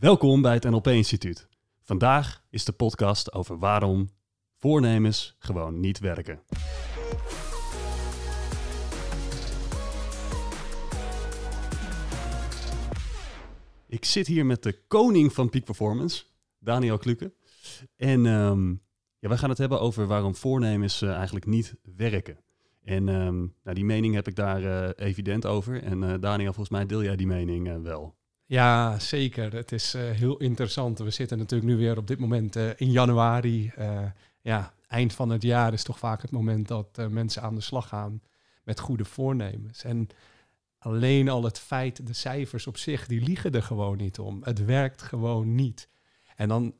Welkom bij het NLP Instituut. Vandaag is de podcast over waarom voornemens gewoon niet werken. Ik zit hier met de koning van Peak Performance, Daniel Kluke. En ehm, ja, wij gaan het hebben over waarom voornemens eh, eigenlijk niet werken. En ehm, nou, die mening heb ik daar eh, evident over. En eh, Daniel, volgens mij deel jij die mening wel. Ja, zeker. Het is eh, heel interessant. We zitten natuurlijk nu weer op dit moment eh, in januari. Eh, ja, eind van het jaar is toch vaak het moment dat mensen aan de slag gaan met goede voornemens. En alleen al het feit, de cijfers op zich, die liegen er gewoon niet om. Het werkt gewoon niet. En dan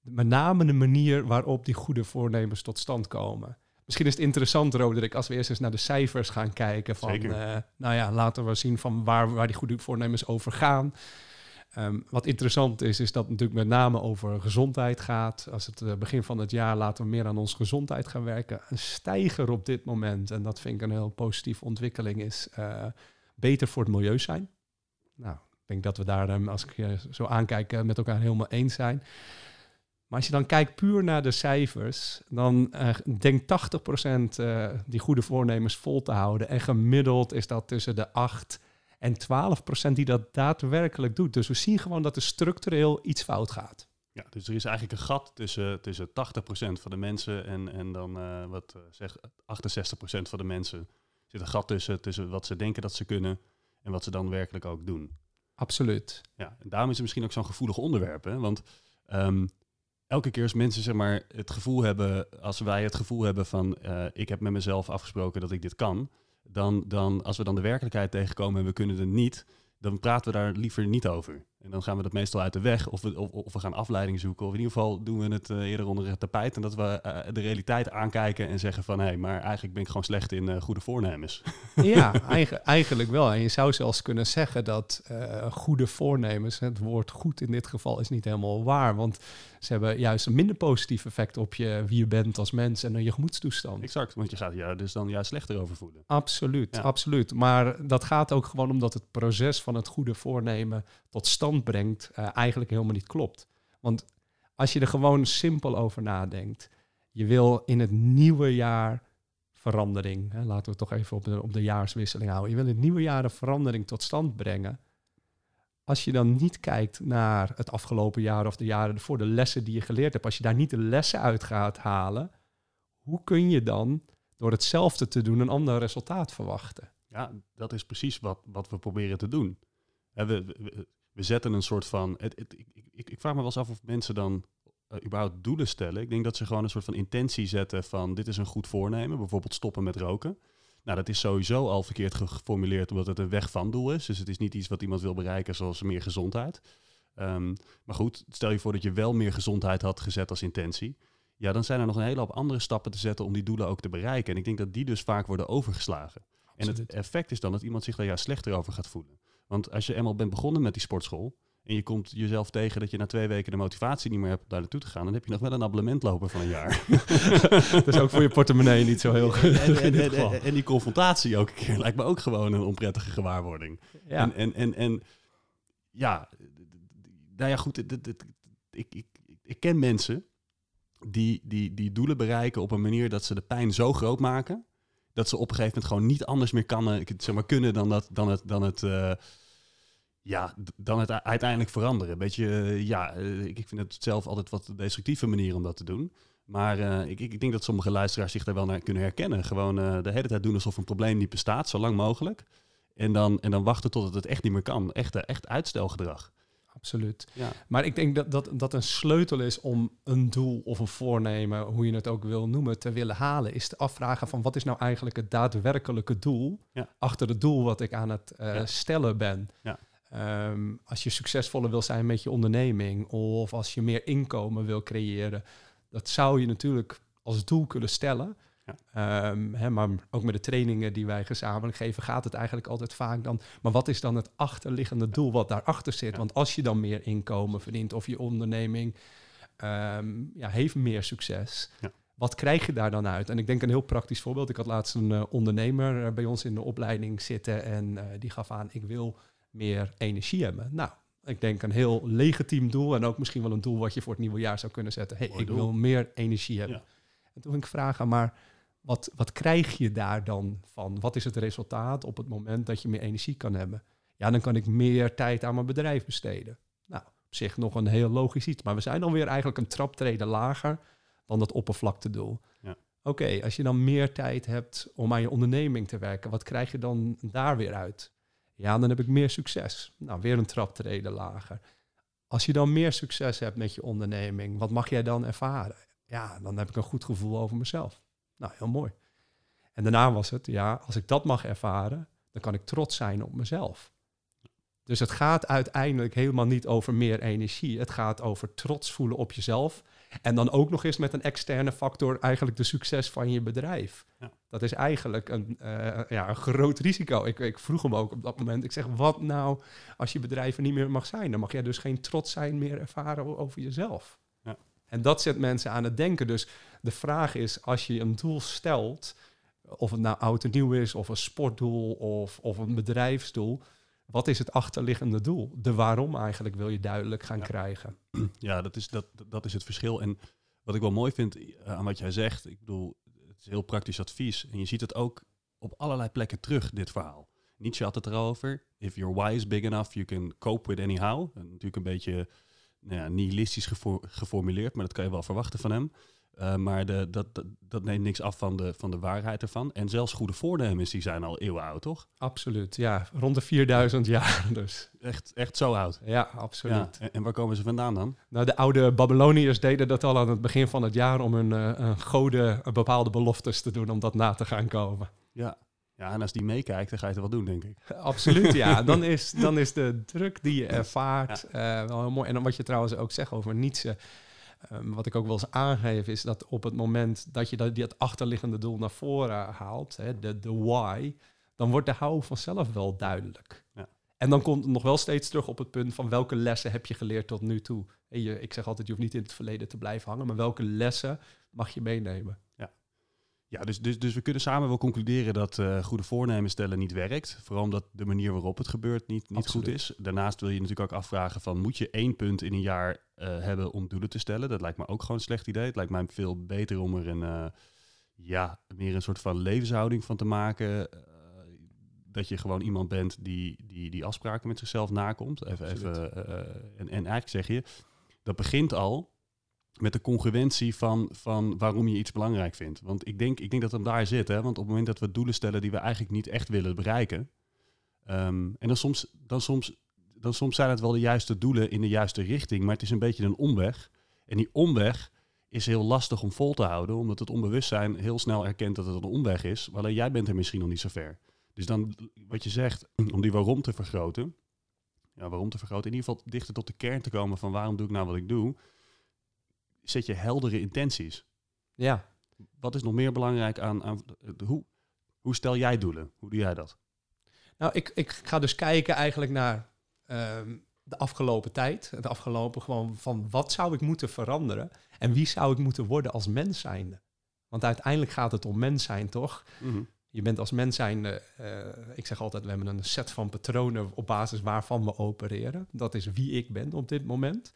met name de manier waarop die goede voornemens tot stand komen. Misschien is het interessant, Roderick, als we eerst eens naar de cijfers gaan kijken. Van, eh, nou ja, laten we zien van waar, waar die goede voornemens over gaan. Ehm, wat interessant is, is dat het natuurlijk met name over gezondheid gaat. Als het eh, begin van het jaar laten we meer aan onze gezondheid gaan werken. Een stijger op dit moment, en dat vind ik een heel positieve ontwikkeling, is eh, beter voor het milieu zijn. Nou, ik denk dat we daar, ehm, als ik je zo aankijk, met elkaar helemaal eens zijn. Maar als je dan kijkt puur naar de cijfers, dan eh denkt 80% eh, die goede voornemens vol te houden. En gemiddeld is dat tussen de 8 en 12% die dat daadwerkelijk doet. Dus we zien gewoon dat er structureel iets fout gaat. Ja, dus er is eigenlijk een gat tussen, tussen 80% van de mensen en, en dan eh, wat zeg 68% van de mensen. Er zit een gat tussen, tussen wat ze denken dat ze kunnen en wat ze dan werkelijk ook doen. Absoluut. Ja, en daarom is het misschien ook zo'n gevoelig onderwerp. Hè? Want ehm, elke keer als mensen zeg maar, het gevoel hebben, als wij het gevoel hebben van eh, ik heb met mezelf afgesproken dat ik dit kan, dan, dan als we dan de werkelijkheid tegenkomen en we kunnen het niet, dan praten we daar liever niet over. En dan gaan we dat meestal uit de weg of we, of, of we gaan afleiding zoeken. Of in ieder geval doen we het eh, eerder onder het tapijt. En dat we eh, de realiteit aankijken en zeggen van hé, hey, maar eigenlijk ben ik gewoon slecht in eh, goede voornemens. Ja, eigen- eigenlijk wel. En je zou zelfs kunnen zeggen dat goede voornemens, het woord goed in dit geval is niet helemaal waar, want ze hebben juist een minder positief effect op je wie je bent als mens en je gemoedstoestand. exact, want je gaat je dus dan juist slechter over voelen. Absoluut, Ja. absoluut. Maar dat gaat ook gewoon omdat het proces van het goede voornemen tot stand brengt, eh, eigenlijk helemaal niet klopt. Want als je er gewoon simpel over nadenkt, je wil in het nieuwe jaar verandering, hè, laten we het toch even op de, op de jaarswisseling houden, je wil in het nieuwe jaar een verandering tot stand brengen. Als je dan niet kijkt naar het afgelopen jaar of de jaren ervoor, de lessen die je geleerd hebt, als je daar niet de lessen uit gaat halen, hoe kun je dan door hetzelfde te doen een ander resultaat verwachten. Ja, dat is precies wat, wat we proberen te doen. We, we zetten een soort van. Het, het- ik, ik, ik vraag me wel eens af of mensen dan eh, überhaupt doelen stellen. Ik denk dat ze gewoon een soort van intentie zetten van dit is een goed voornemen, bijvoorbeeld stoppen met roken. Nou, dat is sowieso al verkeerd ge- geformuleerd omdat het een weg van doel is. Dus het is niet iets wat iemand wil bereiken zoals meer gezondheid. Ehm, maar goed, stel je voor dat je wel meer gezondheid had gezet als intentie. Ja, dan zijn er nog een hele hoop andere stappen te zetten om die doelen ook te bereiken. En ik denk dat die dus vaak worden overgeslagen. En het effect is dan dat iemand zich daar juist slechter over gaat voelen. Want als je eenmaal bent begonnen met die sportschool en je komt jezelf tegen dat je na twee weken de motivatie niet meer hebt om daar naartoe te gaan, dan heb je nog wel een abonnement lopen van een jaar. Dat is ook voor je portemonnee niet zo heel goed. en, en, en, en die confrontatie elke keer lijkt me ook gewoon een onprettige gewaarwording. Ja, En, en, en, en ja, nou ja, goed, dit- dit- dit- ik, ik, ik ken mensen die, die, die doelen bereiken op een manier dat ze de pijn zo groot maken, dat ze op een gegeven moment gewoon niet anders meer kan, zeg maar, kunnen dan, dat, dan het, dan het, eh, ja, dan het uiteindelijk veranderen. Beetje, eh, ja, eh, ik, vind het zelf altijd wat destructieve manier om dat te doen. Maar eh, ik, ik denk dat sommige luisteraars zich daar wel naar kunnen herkennen. Gewoon eh, de hele tijd doen alsof een probleem niet bestaat, zo lang mogelijk. En dan, en dan wachten tot het echt niet meer kan. Echt, eh, echt uitstelgedrag. Absoluut. Ja. Maar ik denk dat, dat dat een sleutel is om een doel of een voornemen, hoe je het ook wil noemen, te willen halen, is te afvragen van wat is nou eigenlijk het daadwerkelijke doel Ja. achter het doel wat ik aan het eh, Ja. stellen ben. Ja. Ehm, als je succesvoller wil zijn met je onderneming of als je meer inkomen wil creëren, dat zou je natuurlijk als doel kunnen stellen. Ja. Ehm, hè, maar ook met de trainingen die wij gezamenlijk geven, gaat het eigenlijk altijd vaak dan. Maar wat is dan het achterliggende doel wat daarachter zit? Ja. Want als je dan meer inkomen verdient of je onderneming ehm, ja, heeft meer succes. Ja. Wat krijg je daar dan uit? En ik denk een heel praktisch voorbeeld. Ik had laatst een eh, ondernemer eh, bij ons in de opleiding zitten en eh, die gaf aan: ik wil meer energie hebben. Nou, Ik denk een heel legitiem doel en ook misschien wel een doel wat je voor het nieuwe jaar zou kunnen zetten. Hey, Mooi ik doel. wil meer energie hebben. Ja. En toen ging ik vragen, maar wat, wat krijg je daar dan van? Wat is het resultaat op het moment dat je meer energie kan hebben? Ja, dan kan ik meer tijd aan mijn bedrijf besteden. Nou, op zich nog een heel logisch iets. Maar we zijn dan weer eigenlijk een traptreden lager dan dat oppervlaktedoel. Ja. Oké, als je dan meer tijd hebt om aan je onderneming te werken, wat krijg je dan daar weer uit? Ja, dan heb ik meer succes. Nou, weer een traptreden lager. Als je dan meer succes hebt met je onderneming, wat mag jij dan ervaren? Ja, dan heb ik een goed gevoel over mezelf. Nou, heel mooi. En daarna was het, ja, als ik dat mag ervaren, dan kan ik trots zijn op mezelf. Dus het gaat uiteindelijk helemaal niet over meer energie. Het gaat over trots voelen op jezelf. En dan ook nog eens met een externe factor eigenlijk de succes van je bedrijf. Ja. Dat is eigenlijk een, eh, ja, een groot risico. Ik, ik vroeg hem ook op dat moment. Ik zeg, wat nou als je bedrijf er niet meer mag zijn? Dan mag jij dus geen trots zijn meer ervaren over jezelf. Ja. En dat zet mensen aan het denken. Dus de vraag is, als je een doel stelt, of het nou oud en nieuw is, of een sportdoel, of, of een bedrijfsdoel, wat is het achterliggende doel? De waarom eigenlijk wil je duidelijk gaan Ja. krijgen. Ja, dat is, dat, dat is het verschil. En wat ik wel mooi vind eh, aan wat jij zegt, ik bedoel, het is heel praktisch advies. En je ziet het ook op allerlei plekken terug, dit verhaal. Nietzsche had het erover. If your why is big enough, you can cope with anyhow. En natuurlijk een beetje nou ja, nihilistisch gefor- geformuleerd, maar dat kan je wel verwachten van hem. Eh, maar de, dat, dat, dat neemt niks af van de, van de waarheid ervan. En zelfs goede voornemens, die zijn al eeuwen oud, toch? Absoluut, ja. Rond de 4000 jaar dus. Echt, echt zo oud. Ja, absoluut. Ja. En, en waar komen ze vandaan dan? Nou, de oude Babyloniërs deden dat al aan het begin van het jaar om hun eh, een goden een bepaalde beloftes te doen om dat na te gaan komen. Ja. ja, en als die meekijkt, dan ga je het wel doen, denk ik. Absoluut, ja. Dan is, dan is de druk die je ervaart eh, wel heel mooi. En dan wat je trouwens ook zegt over Nietzsche, ehm, wat ik ook wel eens aangeef, is dat op het moment dat je dat, dat achterliggende doel naar voren haalt, hè, de, de why, dan wordt de how vanzelf wel duidelijk. Ja. En dan komt het nog wel steeds terug op het punt van welke lessen heb je geleerd tot nu toe. En je, ik zeg altijd, je hoeft niet in het verleden te blijven hangen, maar welke lessen mag je meenemen? Ja, dus, dus, dus we kunnen samen wel concluderen dat eh, goede voornemens stellen niet werkt. Vooral omdat de manier waarop het gebeurt niet, niet goed is. Daarnaast wil je natuurlijk ook afvragen van... moet je één punt in een jaar eh, hebben om doelen te stellen? Dat lijkt me ook gewoon een slecht idee. Het lijkt mij veel beter om er een, eh, ja, meer een soort van levenshouding van te maken. dat je gewoon iemand bent die, die, die afspraken met zichzelf nakomt. Even, Absoluut. even, en, en eigenlijk zeg je, dat begint al met de congruentie van, van waarom je iets belangrijk vindt. Want ik denk, ik denk dat het daar zit. Hè? Want op het moment dat we doelen stellen die we eigenlijk niet echt willen bereiken. ehm, en dan soms, dan, soms, dan soms zijn het wel de juiste doelen in de juiste richting. Maar het is een beetje een omweg. En die omweg is heel lastig om vol te houden. Omdat het onbewustzijn heel snel erkent dat het een omweg is. Alleen jij bent er misschien nog niet zo ver. Dus dan, wat je zegt, om die waarom te vergroten. Ja, waarom te vergroten. In ieder geval dichter tot de kern te komen van waarom doe ik nou wat ik doe zet je heldere intenties. Ja, Wat is nog meer belangrijk aan, aan hoe, hoe stel jij doelen? Hoe doe jij dat? Nou, ik, ik ga dus kijken eigenlijk naar ehm, de afgelopen tijd. Het afgelopen gewoon van wat zou ik moeten veranderen? En wie zou ik moeten worden als mens zijnde? Want uiteindelijk gaat het om mens zijn, toch? Je bent als mens zijnde, eh, ik zeg altijd, we hebben een set van patronen op basis waarvan we opereren. Dat is wie ik ben op dit moment.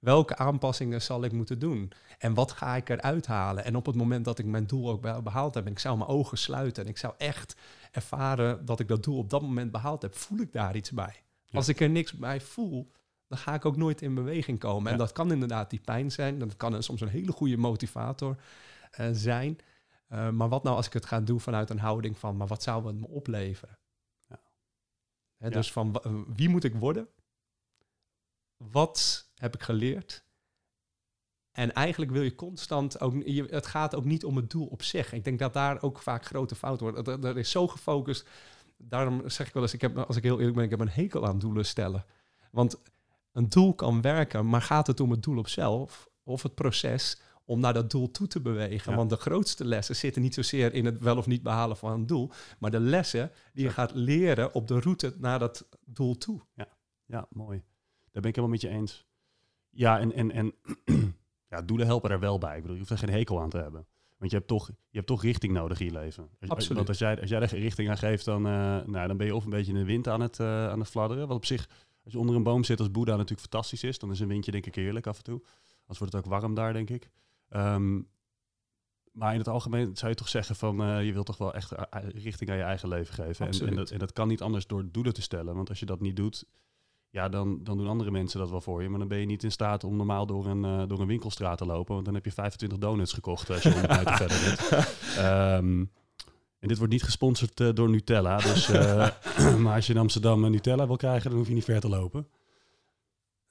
Welke aanpassingen zal ik moeten doen? En wat ga ik eruit halen? En op het moment dat ik mijn doel ook be- behaald heb en ik zou mijn ogen sluiten en ik zou echt ervaren dat ik dat doel op dat moment behaald heb, voel ik daar iets bij. Ja. Als ik er niks bij voel, dan ga ik ook nooit in beweging komen. En dat kan inderdaad die pijn zijn. Dat kan soms een hele goede motivator eh, zijn. Uh, maar wat nou als ik het ga doen vanuit een houding van, maar wat zou het me opleveren? Ja. Dus van wa- wie moet ik worden? Wat heb ik geleerd? En eigenlijk wil je constant ook, je, het gaat ook niet om het doel op zich. Ik denk dat daar ook vaak grote fouten worden. Dat, dat is zo gefocust. Daarom zeg ik wel eens, ik heb, als ik heel eerlijk ben, ik heb een hekel aan doelen stellen. Want een doel kan werken, maar gaat het om het doel op zelf of het proces om naar dat doel toe te bewegen? Ja. Want de grootste lessen zitten niet zozeer in het wel of niet behalen van een doel, maar de lessen die je Ja. gaat leren op de route naar dat doel toe. Ja, mooi. Daar ben ik helemaal met je eens. Ja, en, en, en ja, doelen helpen er wel bij. Ik bedoel, je hoeft er geen hekel aan te hebben. Want je hebt toch, je hebt toch richting nodig in je leven. Als- Absoluut. Want als jij, als jij er geen richting aan geeft, dan, eh, nou, dan ben je of een beetje in de wind aan het, eh, aan het fladderen. Wat op zich, als Als je onder een boom zit als Boeddha natuurlijk fantastisch is, dan is een windje denk ik heerlijk af en toe. Anders wordt het ook warm daar, denk ik. Ehm, maar in het algemeen zou je toch zeggen van eh, je wilt toch wel echt richting aan je eigen leven geven. En, en, dat, en dat kan niet anders door doelen te stellen. Want als je dat niet doet, ja, dan, dan doen andere mensen dat wel voor je. Maar dan ben je niet in staat om normaal door een, eh, door een winkelstraat te lopen. Want dan heb je 25 donuts gekocht als je 100 meter verder bent. Ehm, en dit wordt niet gesponsord eh, door Nutella. Dus, eh, maar als je in Amsterdam een Nutella wil krijgen, dan hoef je niet ver te lopen.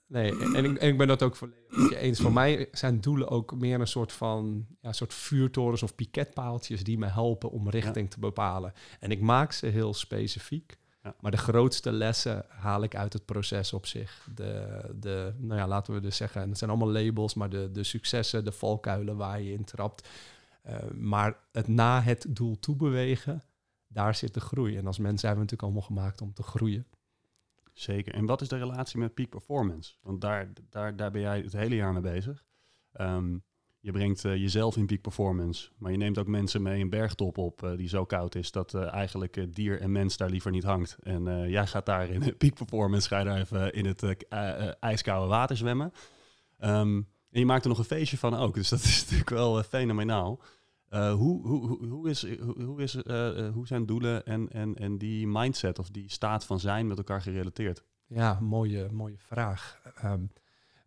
Nee, en ik, en ik ben dat ook volledig eens. Voor mij zijn doelen ook meer een soort van ja, soort vuurtorens of piketpaaltjes die me helpen om richting te bepalen. En ik maak ze heel specifiek. Maar de grootste lessen haal ik uit het proces op zich. De, de, nou ja, laten we dus zeggen, en het zijn allemaal labels, maar de, de successen, de valkuilen waar je in trapt. Eh, maar het na het doel toebewegen, daar zit de groei. En als mens zijn we natuurlijk allemaal gemaakt om te groeien. Zeker. En wat is de relatie met peak performance? Want daar, daar, daar ben jij het hele jaar mee bezig. Ehm, je brengt eh, jezelf in peak performance, maar je neemt ook mensen mee een bergtop op eh, die zo koud is dat eh, eigenlijk dier en mens daar liever niet hangt. En jij gaat daar in peak performance, ga je daar even in het ijskoude water zwemmen. Ehm, en je maakt er nog een feestje van ook, dus dat is natuurlijk wel fenomenaal. Hoe, hoe, hoe, is, hoe, is, hoe zijn doelen en, en, en die mindset of die staat van zijn met elkaar gerelateerd? Ja, mooie, mooie vraag. Ehm,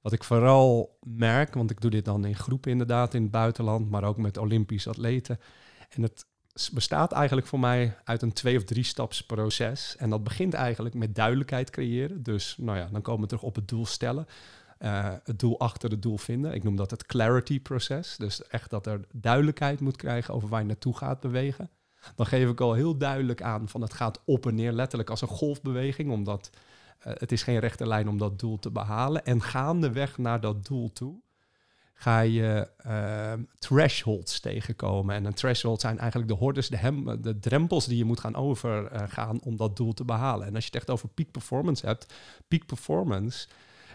wat ik vooral merk, want ik doe dit dan in groepen inderdaad in het buitenland, maar ook met Olympische atleten. En het bestaat eigenlijk voor mij uit een twee- of drie-staps proces. En dat begint eigenlijk met duidelijkheid creëren. Dus nou ja, dan komen we terug op het doel stellen. Eh, het doel achter het doel vinden. Ik noem dat het clarity proces. Dus echt dat er duidelijkheid moet krijgen over waar je naartoe gaat bewegen. Dan geef ik al heel duidelijk aan van het gaat op en neer, letterlijk als een golfbeweging, omdat het is geen rechte lijn om dat doel te behalen. En gaandeweg naar dat doel toe ga je eh, thresholds tegenkomen. En een threshold zijn eigenlijk de hordes, de, hem, de drempels die je moet gaan overgaan om dat doel te behalen. En als je het echt over peak performance hebt, peak performance,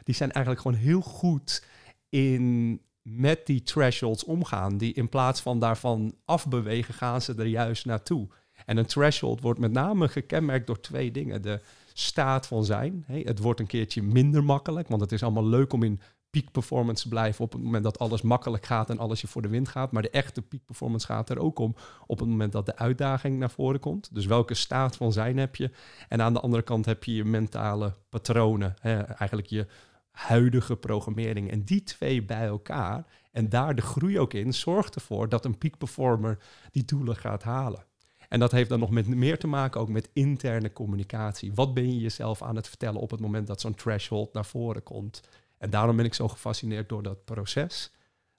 die zijn eigenlijk gewoon heel goed in met die thresholds omgaan. Die in plaats van daarvan afbewegen, gaan ze er juist naartoe. En een threshold wordt met name gekenmerkt door twee dingen. De staat van zijn. Het wordt een keertje minder makkelijk, want het is allemaal leuk om in peak performance te blijven op het moment dat alles makkelijk gaat en alles je voor de wind gaat. Maar de echte peak performance gaat er ook om op het moment dat de uitdaging naar voren komt. Dus welke staat van zijn heb je? En aan de andere kant heb je je mentale patronen. Hè, eigenlijk je huidige programmering. En die twee bij elkaar en daar de groei ook in, zorgt ervoor dat een peak performer die doelen gaat halen. En dat heeft dan nog met meer te maken ook met interne communicatie. Wat ben je jezelf aan het vertellen op het moment dat zo'n threshold naar voren komt? En daarom ben ik zo gefascineerd door dat proces.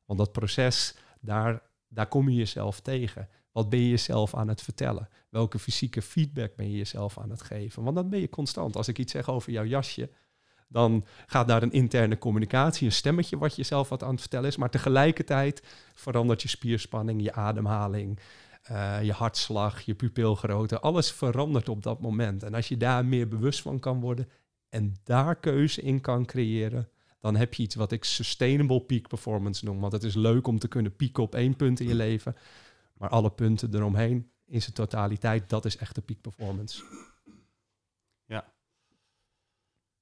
Want dat proces, daar, daar kom je jezelf tegen. Wat ben je jezelf aan het vertellen? Welke fysieke feedback ben je jezelf aan het geven? Want dan ben je constant. Als ik iets zeg over jouw jasje, dan gaat daar een interne communicatie, een stemmetje wat je zelf wat aan het vertellen is. Maar tegelijkertijd verandert je spierspanning, je ademhaling, uh, je hartslag, je pupilgrootte. Alles verandert op dat moment. En als je daar meer bewust van kan worden en daar keuze in kan creëren, dan heb je iets wat ik sustainable peak performance noem. Want het is leuk om te kunnen pieken op één punt in je leven. Maar alle punten eromheen in zijn totaliteit, dat is echt de peak performance. Ja.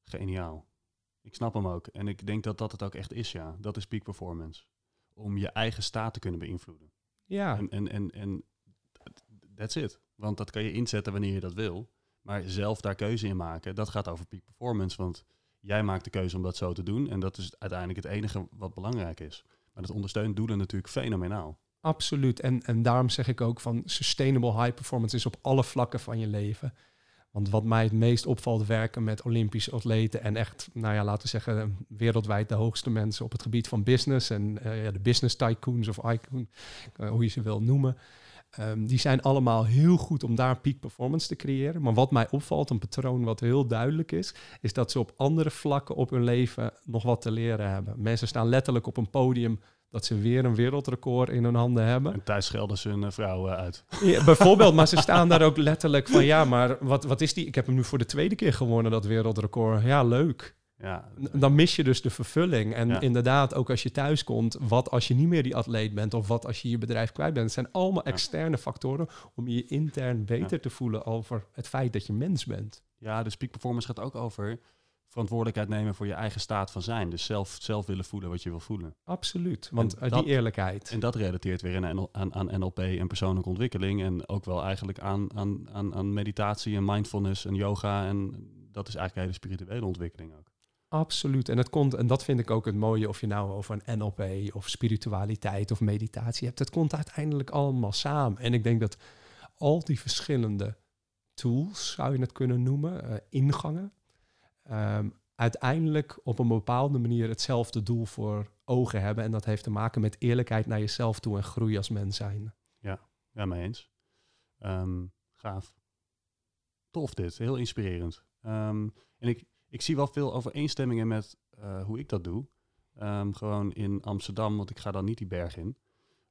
Geniaal. Ik snap hem ook. En ik denk dat dat het ook echt is, ja. Dat is peak performance. Om je eigen staat te kunnen beïnvloeden. Ja. En, en, en, en that's it. Want dat kan je inzetten wanneer je dat wil. Maar zelf daar keuze in maken, dat gaat over peak performance. Want jij maakt de keuze om dat zo te doen. En dat is uiteindelijk het enige wat belangrijk is. Maar dat ondersteunt doelen natuurlijk fenomenaal. Absoluut. En, en daarom zeg ik ook van sustainable high performance is op alle vlakken van je leven. Want wat mij het meest opvalt, werken met Olympische atleten en echt, nou ja, laten we zeggen, wereldwijd de hoogste mensen op het gebied van business en uh, ja, de business tycoons of icon, uh, hoe je ze wil noemen. Um, die zijn allemaal heel goed om daar peak performance te creëren. Maar wat mij opvalt, een patroon wat heel duidelijk is, is dat ze op andere vlakken op hun leven nog wat te leren hebben. Mensen staan letterlijk op een podium dat ze weer een wereldrecord in hun handen hebben. En thuis schelden ze hun uh, vrouw uh, uit. Ja, bijvoorbeeld, maar ze staan daar ook letterlijk van... ja, maar wat, wat is die? Ik heb hem nu voor de tweede keer gewonnen, dat wereldrecord. Ja, leuk. Ja. Dan mis je dus de vervulling. En ja. inderdaad, ook als je thuis komt... wat als je niet meer die atleet bent... of wat als je je bedrijf kwijt bent. Het zijn allemaal ja. externe factoren... om je intern beter te voelen over het feit dat je mens bent. Ja, dus peak performance gaat ook over verantwoordelijkheid nemen voor je eigen staat van zijn. Dus zelf, zelf willen voelen wat je wil voelen. Absoluut, want eh, dat- die eerlijkheid. En dat relateert weer aan, aan, aan NLP en persoonlijke ontwikkeling. En ook wel eigenlijk aan, aan, aan, aan meditatie en mindfulness en yoga. En dat is eigenlijk een hele spirituele ontwikkeling ook. Absoluut. En, het komt, en dat vind ik ook het mooie of je nou over een NLP of spiritualiteit of meditatie hebt. Het komt uiteindelijk allemaal samen. En ik denk dat al die verschillende tools, zou je het kunnen noemen, eh, ingangen, ehm, uiteindelijk op een bepaalde manier hetzelfde doel voor ogen hebben. En dat heeft te maken met eerlijkheid naar jezelf toe en groei als mens zijn. Ja, mee eens. Ehm, gaaf. Tof dit, heel inspirerend. Ehm, en ik, ik zie wel veel overeenstemmingen met eh, hoe ik dat doe. Ehm, gewoon in Amsterdam, want ik ga dan niet die berg in.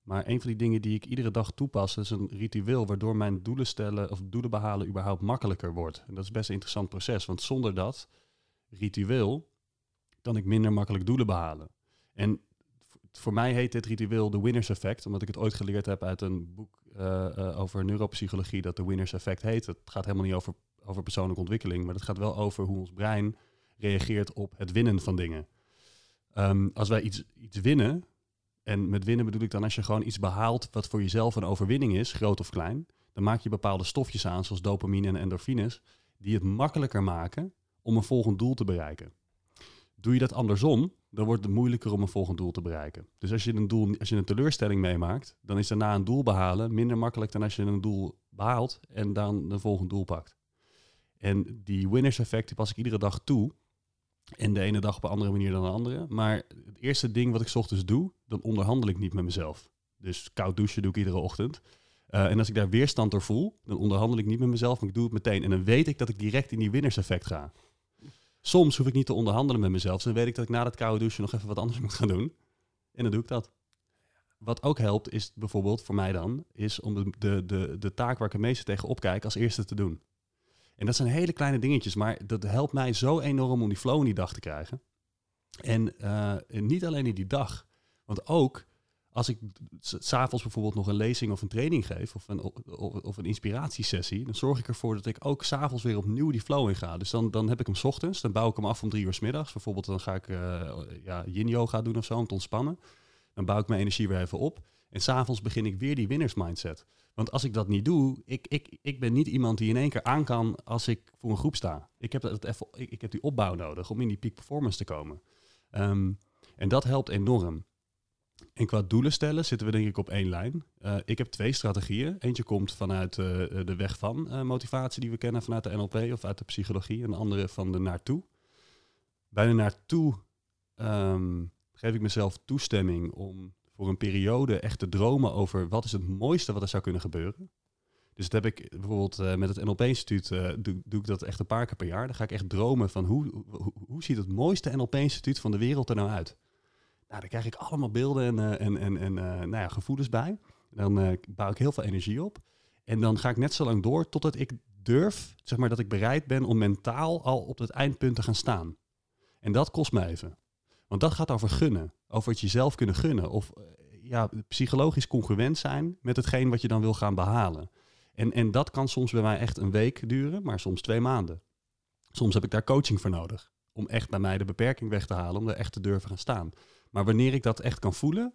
Maar een van die dingen die ik iedere dag toepas, is een ritueel waardoor mijn doelen stellen of doelen behalen überhaupt makkelijker wordt. En dat is best een interessant proces, want zonder dat ritueel kan ik minder makkelijk doelen behalen. En voor mij heet dit ritueel de winners effect, omdat ik het ooit geleerd heb uit een boek eh, eh, over neuropsychologie dat de winners effect heet. Het gaat helemaal niet over, over persoonlijke ontwikkeling, maar het gaat wel over hoe ons brein reageert op het winnen van dingen. Ehm, als wij iets, iets winnen, en met winnen bedoel ik dan als je gewoon iets behaalt wat voor jezelf een overwinning is, groot of klein, dan maak je bepaalde stofjes aan, zoals dopamine en endorfines, die het makkelijker maken om een volgend doel te bereiken. Doe je dat andersom, dan wordt het moeilijker om een volgend doel te bereiken. Dus als je een, doel, als je een teleurstelling meemaakt, dan is daarna een doel behalen minder makkelijk dan als je een doel behaalt en dan een volgend doel pakt. En die winners effect pas ik iedere dag toe. En de ene dag op een andere manier dan de andere. Maar het eerste ding wat ik ochtends doe, dan onderhandel ik niet met mezelf. Dus koud douchen doe ik iedere ochtend. Eh, en als ik daar weerstand door voel, dan onderhandel ik niet met mezelf, maar ik doe het meteen. En dan weet ik dat ik direct in die winnerseffect ga. Soms hoef ik niet te onderhandelen met mezelf. Dan weet ik dat ik na dat koude douchen nog even wat anders moet gaan doen. En dan doe ik dat. Wat ook helpt, is bijvoorbeeld voor mij dan, is om de, de, de, de taak waar ik het meeste tegen opkijk als eerste te doen. En dat zijn hele kleine dingetjes, maar dat helpt mij zo enorm om die flow in die dag te krijgen. En, eh, niet alleen in die dag, want ook als ik s'avonds bijvoorbeeld nog een lezing of een training geef of een, of, of een inspiratiesessie, dan zorg ik ervoor dat ik ook s'avonds weer opnieuw die flow in ga. Dus dan, dan heb ik hem 's ochtends, dan bouw ik hem af om drie uur 's middags. Bijvoorbeeld dan ga ik eh, ja, yin yoga doen of zo om te ontspannen. Dan bouw ik mijn energie weer even op. En s'avonds begin ik weer die winners mindset. Want als ik dat niet doe, ik, ik, ik ben niet iemand die in één keer aan kan als ik voor een groep sta. Ik heb, dat even, ik, ik heb die opbouw nodig om in die peak performance te komen. Ehm, en dat helpt enorm. En qua doelen stellen zitten we denk ik op één lijn. Eh, ik heb twee strategieën. Eentje komt vanuit eh, de weg van eh, motivatie die we kennen vanuit de NLP of uit de psychologie. En de andere van de naartoe. Bij de naartoe ehm, geef ik mezelf toestemming om voor een periode echt te dromen over wat is het mooiste wat er zou kunnen gebeuren. Dus dat heb ik bijvoorbeeld eh, met het NLP-instituut, eh, doe, doe ik dat echt een paar keer per jaar. Dan ga ik echt dromen van hoe, hoe, ziet het mooiste NLP-instituut van de wereld er nou uit? Nou, daar krijg ik allemaal beelden en, eh, en, en, en nou ja, gevoelens bij. Dan bouw ik heel veel energie op. En dan ga ik net zo lang door totdat ik durf, zeg maar, dat ik bereid ben om mentaal al op het eindpunt te gaan staan. En dat kost me even. Want dat gaat over gunnen. Over het jezelf kunnen gunnen. Of eh, ja, psychologisch congruent zijn met hetgeen wat je dan wil gaan behalen. En, en dat kan soms bij mij echt een week duren, maar soms twee maanden. Soms heb ik daar coaching voor nodig. Om echt bij mij de beperking weg te halen, om er echt te durven gaan staan. Maar wanneer ik dat echt kan voelen,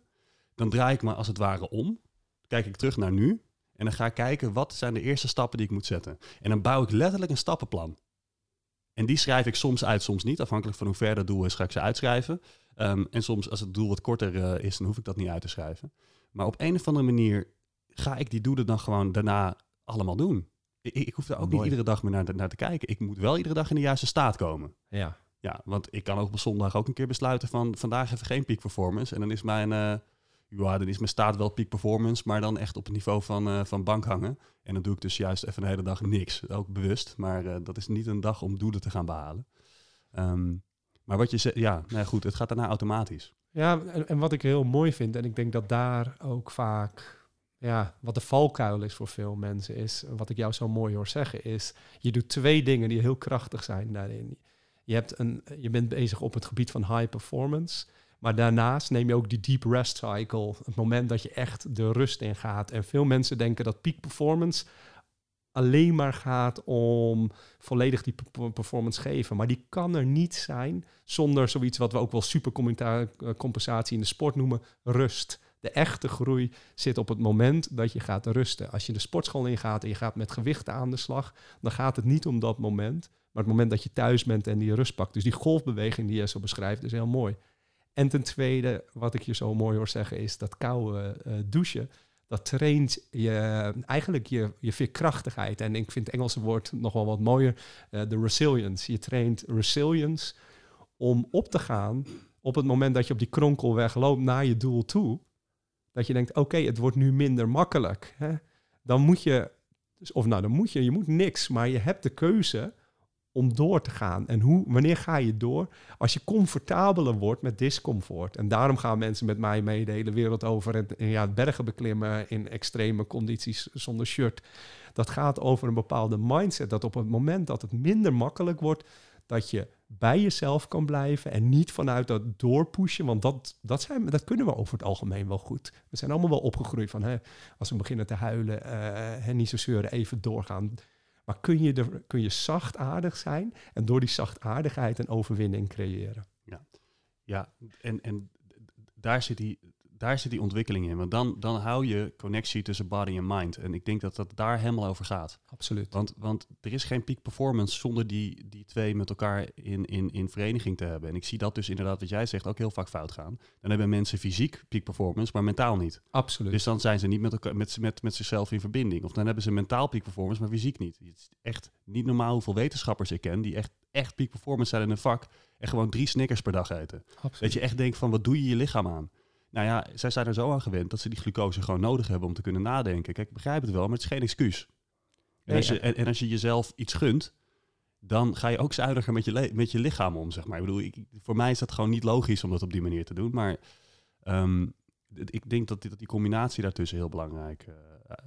dan draai ik me als het ware om. Kijk ik terug naar nu. En dan ga ik kijken, wat zijn de eerste stappen die ik moet zetten. En dan bouw ik letterlijk een stappenplan. En die schrijf ik soms uit, soms niet. Afhankelijk van hoe ver dat doel is, ga ik ze uitschrijven. Um, en soms, als het doel wat korter uh, is, dan hoef ik dat niet uit te schrijven. Maar op een of andere manier ga ik die doelen dan gewoon daarna allemaal doen. Ik, ik hoef daar ook niet iedere dag meer naar, naar te kijken. Ik moet wel iedere dag in de juiste staat komen. Ja. Ja, want ik kan ook op zondag ook een keer besluiten van vandaag even geen peak performance. En dan is mijn, uh, ja, dan is mijn staat wel peak performance, maar dan echt op het niveau van, uh, van bank hangen. En dan doe ik dus juist even een hele dag niks. Ook bewust, maar uh, dat is niet een dag om doelen te gaan behalen. Um, maar wat je zegt, ja, nou goed, het gaat daarna automatisch. Ja, en, en, wat ik heel mooi vind, en ik denk dat daar ook vaak, ja, wat de valkuil is voor veel mensen, is, wat ik jou zo mooi hoor zeggen, is, je doet twee dingen die heel krachtig zijn daarin. Je, hebt een, je bent bezig op het gebied van high performance, maar daarnaast neem je ook die deep rest cycle, het moment dat je echt de rust in gaat. En veel mensen denken dat peak performance alleen maar gaat om volledig die performance geven. Maar die kan er niet zijn zonder zoiets wat we ook wel supercompensatie in de sport noemen, rust. De echte groei zit op het moment dat je gaat rusten. Als je de sportschool ingaat en je gaat met gewichten aan de slag, dan gaat het niet om dat moment, maar het moment dat je thuis bent en die rust pakt. Dus die golfbeweging die je zo beschrijft, is heel mooi. En ten tweede, wat ik je zo mooi hoor zeggen, is dat koude uh, douchen. Dat traint je, eigenlijk je, je veerkrachtigheid. En ik vind het Engelse woord nog wel wat mooier, uh, de resilience. Je traint resilience om op te gaan op het moment dat je op die kronkelweg loopt naar je doel toe. Dat je denkt, oké, het wordt nu minder makkelijk. Hè? Dan moet je, of nou, dan moet je, je moet niks, maar je hebt de keuze om door te gaan. En hoe, wanneer ga je door? Als je comfortabeler wordt met discomfort. En daarom gaan mensen met mij mee de hele wereld over en, ja, bergen beklimmen in extreme condities zonder shirt. Dat gaat over een bepaalde mindset. Dat op het moment dat het minder makkelijk wordt, dat je bij jezelf kan blijven en niet vanuit dat doorpushen. Want dat, dat, zijn, dat kunnen we over het algemeen wel goed. We zijn allemaal wel opgegroeid van hè, als we beginnen te huilen, uh, niet zo zeuren, even doorgaan. Maar kun je, er, kun je zachtaardig zijn en door die zachtaardigheid een overwinning creëren. Ja, ja en, en daar zit die, daar zit die ontwikkeling in. Want dan, dan hou je connectie tussen body en mind. En ik denk dat dat daar helemaal over gaat. Absoluut. Want, want er is geen peak performance zonder die, die twee met elkaar in, in, in vereniging te hebben. En ik zie dat dus inderdaad, wat jij zegt, ook heel vaak fout gaan. Dan hebben mensen fysiek peak performance, maar mentaal niet. Absoluut. Dus dan zijn ze niet met, elkaar, met, met, met zichzelf in verbinding. Of dan hebben ze mentaal peak performance, maar fysiek niet. Het is echt niet normaal hoeveel wetenschappers ik ken die echt, echt peak performance zijn in een vak en gewoon drie Snickers per dag eten. Absoluut. Dat je echt denkt van, wat doe je je lichaam aan? Nou ja, zij zijn er zo aan gewend dat ze die glucose gewoon nodig hebben om te kunnen nadenken. Kijk, ik begrijp het wel, maar het is geen excuus. En, als, je, en, als je jezelf iets gunt, dan ga je ook zuiniger met je, met je lichaam om, zeg maar. Ik bedoel, ik, voor mij is dat gewoon niet logisch om dat op die manier te doen. Maar um, ik denk dat die, dat die combinatie daartussen heel belangrijk uh,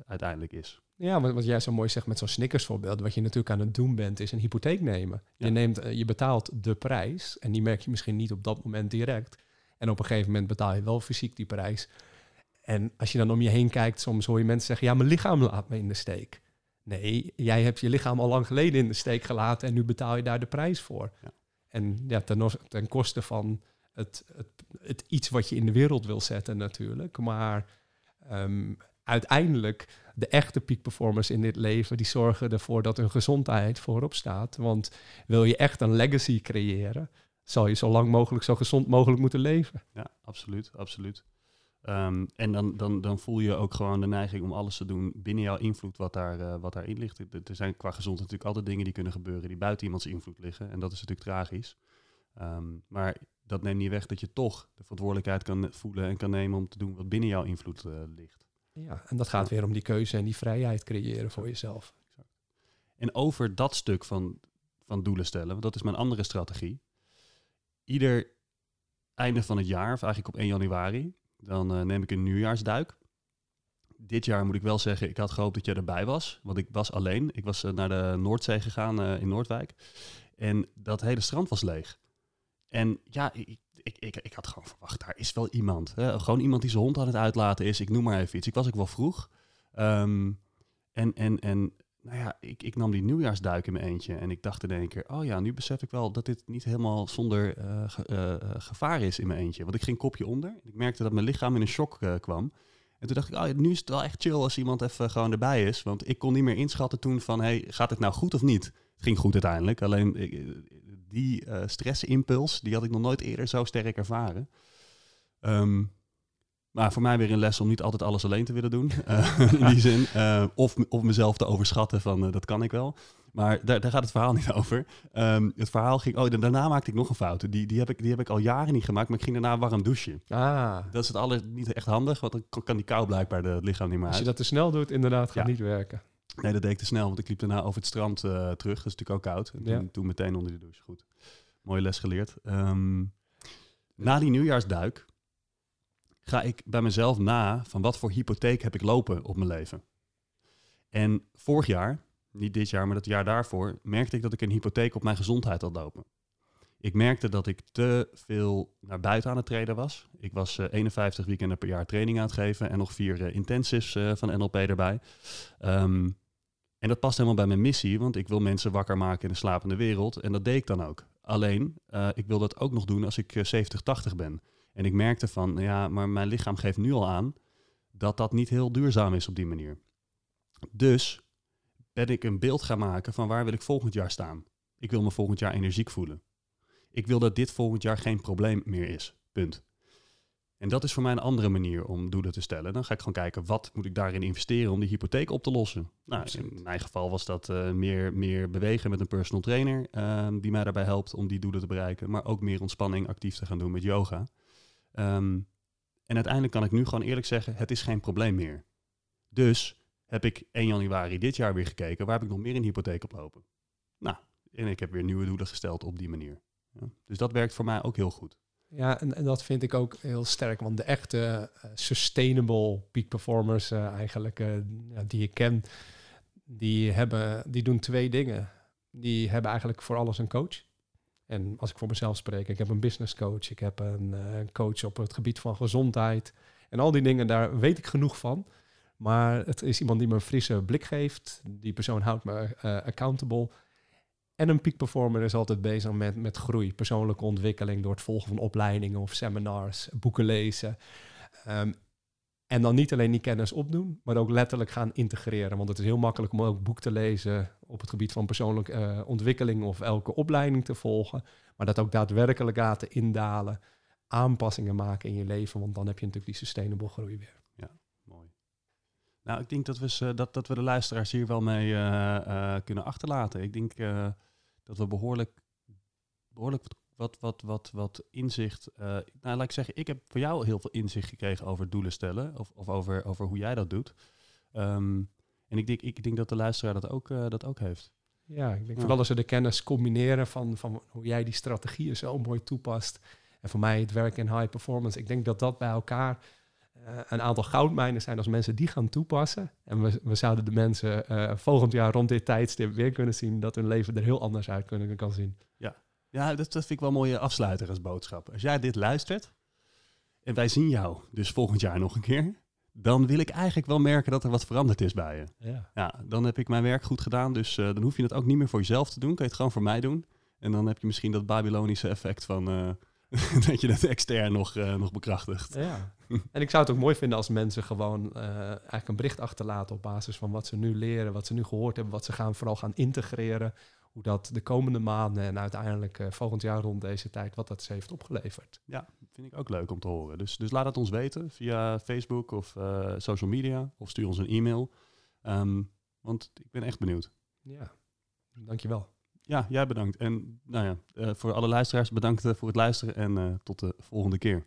uiteindelijk is. Ja, wat, wat jij zo mooi zegt met zo'n Snickers voorbeeld, wat je natuurlijk aan het doen bent, is een hypotheek nemen. Je, neemt, uh, je betaalt de prijs en die merk je misschien niet op dat moment direct. En op een gegeven moment betaal je wel fysiek die prijs. En als je dan om je heen kijkt, soms hoor je mensen zeggen: Ja, mijn lichaam laat me in de steek. Nee, jij hebt je lichaam al lang geleden in de steek gelaten en nu betaal je daar de prijs voor. Ja. En ja, ten, ten koste van het, het, het, iets wat je in de wereld wil zetten natuurlijk. Maar um, uiteindelijk, de echte peak performers in dit leven, die zorgen ervoor dat hun gezondheid voorop staat. Want wil je echt een legacy creëren, zal je zo lang mogelijk, zo gezond mogelijk moeten leven. Ja, absoluut, absoluut. Um, en dan, dan, dan voel je ook gewoon de neiging om alles te doen binnen jouw invloed wat, daar, uh, wat daarin ligt. Er zijn qua gezondheid natuurlijk altijd dingen die kunnen gebeuren die buiten iemands invloed liggen. En dat is natuurlijk tragisch. Um, maar dat neemt niet weg dat je toch de verantwoordelijkheid kan voelen en kan nemen om te doen wat binnen jouw invloed uh, ligt. Ja, en dat gaat weer om die keuze en die vrijheid creëren voor jezelf. En over dat stuk van, van doelen stellen, want dat is mijn andere strategie ieder einde van het jaar, of eigenlijk op 1 januari, dan uh, neem ik een nieuwjaarsduik. Dit jaar moet ik wel zeggen, ik had gehoopt dat jij erbij was. Want ik was alleen. Ik was uh, naar de Noordzee gegaan uh, in Noordwijk. En dat hele strand was leeg. En ja, ik, ik, ik, ik had gewoon verwacht, daar is wel iemand. Hè? Gewoon iemand die zijn hond aan het uitlaten is. Ik noem maar even iets. Ik was ook wel vroeg. Um, en, en, en nou ja, ik, ik nam die nieuwjaarsduik in mijn eentje en ik dacht in één keer, oh ja, nu besef ik wel dat dit niet helemaal zonder uh, ge, uh, gevaar is in mijn eentje. Want ik ging kopje onder. Ik merkte dat mijn lichaam in een shock kwam. En toen dacht ik, oh, nu is het wel echt chill als iemand even gewoon erbij is. Want ik kon niet meer inschatten toen van, hey, gaat het nou goed of niet? Het ging goed uiteindelijk. Alleen die stressimpuls, die had ik nog nooit eerder zo sterk ervaren. Um, maar voor mij weer een les om niet altijd alles alleen te willen doen. Uh, in die zin. Uh, of, of mezelf te overschatten van uh, dat kan ik wel. Maar daar, daar gaat het verhaal niet over. Um, het verhaal ging. Oh, daarna maakte ik nog een fout. Die, die, heb ik, die heb ik al jaren niet gemaakt. Maar ik ging daarna warm douchen. Ah. Dat is het alles niet echt handig. Want dan kan die kou blijkbaar de, het lichaam niet meer Als je dat te snel doet, inderdaad, gaat ja. niet werken. Nee, dat deed ik te snel. Want ik liep daarna over het strand terug. Dat is natuurlijk ook koud. En toen, ja. toen meteen onder de douche. Goed. Mooie les geleerd. Um, na die nieuwjaarsduik ga ik bij mezelf na van wat voor hypotheek heb ik lopen op mijn leven. En vorig jaar, niet dit jaar, maar het jaar daarvoor, merkte ik dat ik een hypotheek op mijn gezondheid had lopen. Ik merkte dat ik te veel naar buiten aan het trainen was. Ik was uh, 51 weekenden per jaar training aan het geven en nog vier uh, intensives uh, van NLP erbij. Um, En dat past helemaal bij mijn missie, want ik wil mensen wakker maken in een slapende wereld. En dat deed ik dan ook. Alleen, ik wil dat ook nog doen als ik 70, 80 ben. En ik merkte van, ja, maar mijn lichaam geeft nu al aan dat dat niet heel duurzaam is op die manier. Dus ben ik een beeld gaan maken van waar wil ik volgend jaar staan. Ik wil me volgend jaar energiek voelen. Ik wil dat dit volgend jaar geen probleem meer is. Punt. En dat is voor mij een andere manier om doelen te stellen. Dan ga ik gewoon kijken, wat moet ik daarin investeren om die hypotheek op te lossen? Nou, in mijn geval was dat uh, meer, meer bewegen met een personal trainer, uh, die mij daarbij helpt om die doelen te bereiken. Maar ook meer ontspanning actief te gaan doen met yoga. Um, en uiteindelijk kan ik nu gewoon eerlijk zeggen, het is geen probleem meer. Dus heb ik 1 januari dit jaar weer gekeken, waar heb ik nog meer in hypotheek oplopen? Nou, en ik heb weer nieuwe doelen gesteld op die manier. Ja, dus dat werkt voor mij ook heel goed. Ja, en, en, dat vind ik ook heel sterk. Want de echte uh, sustainable peak performers uh, eigenlijk ja, die ik ken, die, hebben, die doen twee dingen. Die hebben eigenlijk voor alles een coach. En als ik voor mezelf spreek, ik heb een business coach, ik heb een coach op het gebied van gezondheid. En al die dingen, daar weet ik genoeg van. Maar het is iemand die me een frisse blik geeft. Die persoon houdt me accountable. En een peak performer is altijd bezig met, met groei, persoonlijke ontwikkeling door het volgen van opleidingen of seminars, boeken lezen. Um, en dan niet alleen die kennis opdoen, maar ook letterlijk gaan integreren. Want het is heel makkelijk om ook boek te lezen op het gebied van persoonlijke uh, ontwikkeling of elke opleiding te volgen. Maar dat ook daadwerkelijk laten indalen, aanpassingen maken in je leven. Want dan heb je natuurlijk die sustainable groei weer. Ja, mooi. Nou, ik denk dat we, dat, dat we de luisteraars hier wel mee uh, kunnen achterlaten. Ik denk dat we behoorlijk, behoorlijk wat, wat, wat inzicht. Uh, nou, laat ik zeggen, ik heb voor jou heel veel inzicht gekregen over doelen stellen. Of, of over, over hoe jij dat doet. Um, en ik denk, ik denk dat de luisteraar dat ook, uh, dat ook heeft. Ja, ik denk vooral als we de kennis combineren van, van hoe jij die strategieën zo mooi toepast. En voor mij het werk in high performance. Ik denk dat dat bij elkaar uh, een aantal goudmijnen zijn als mensen die gaan toepassen. En we, we zouden de mensen uh, volgend jaar rond dit tijdstip weer kunnen zien dat hun leven er heel anders uit kunnen kan zien. Ja, ja dat, dat vind ik wel een mooie afsluiter als boodschap. Als jij dit luistert en wij zien jou dus volgend jaar nog een keer, dan wil ik eigenlijk wel merken dat er wat veranderd is bij je. Ja, ja dan heb ik mijn werk goed gedaan, dus uh, dan hoef je het ook niet meer voor jezelf te doen. Kan je het gewoon voor mij doen. En dan heb je misschien dat Babylonische effect van dat je dat extern nog, uh, nog bekrachtigt. Ja. En ik zou het ook mooi vinden als mensen gewoon eigenlijk een bericht achterlaten op basis van wat ze nu leren, wat ze nu gehoord hebben, wat ze gaan vooral gaan integreren. Hoe dat de komende maanden en uiteindelijk uh, volgend jaar rond deze tijd, wat dat ze heeft opgeleverd. Ja, vind ik ook leuk om te horen. Dus, dus laat het ons weten via Facebook of social media of stuur ons een e-mail. Um, want ik ben echt benieuwd. Ja, dankjewel. Ja, jij bedankt. En nou ja, uh, voor alle luisteraars bedankt voor het luisteren en tot de volgende keer.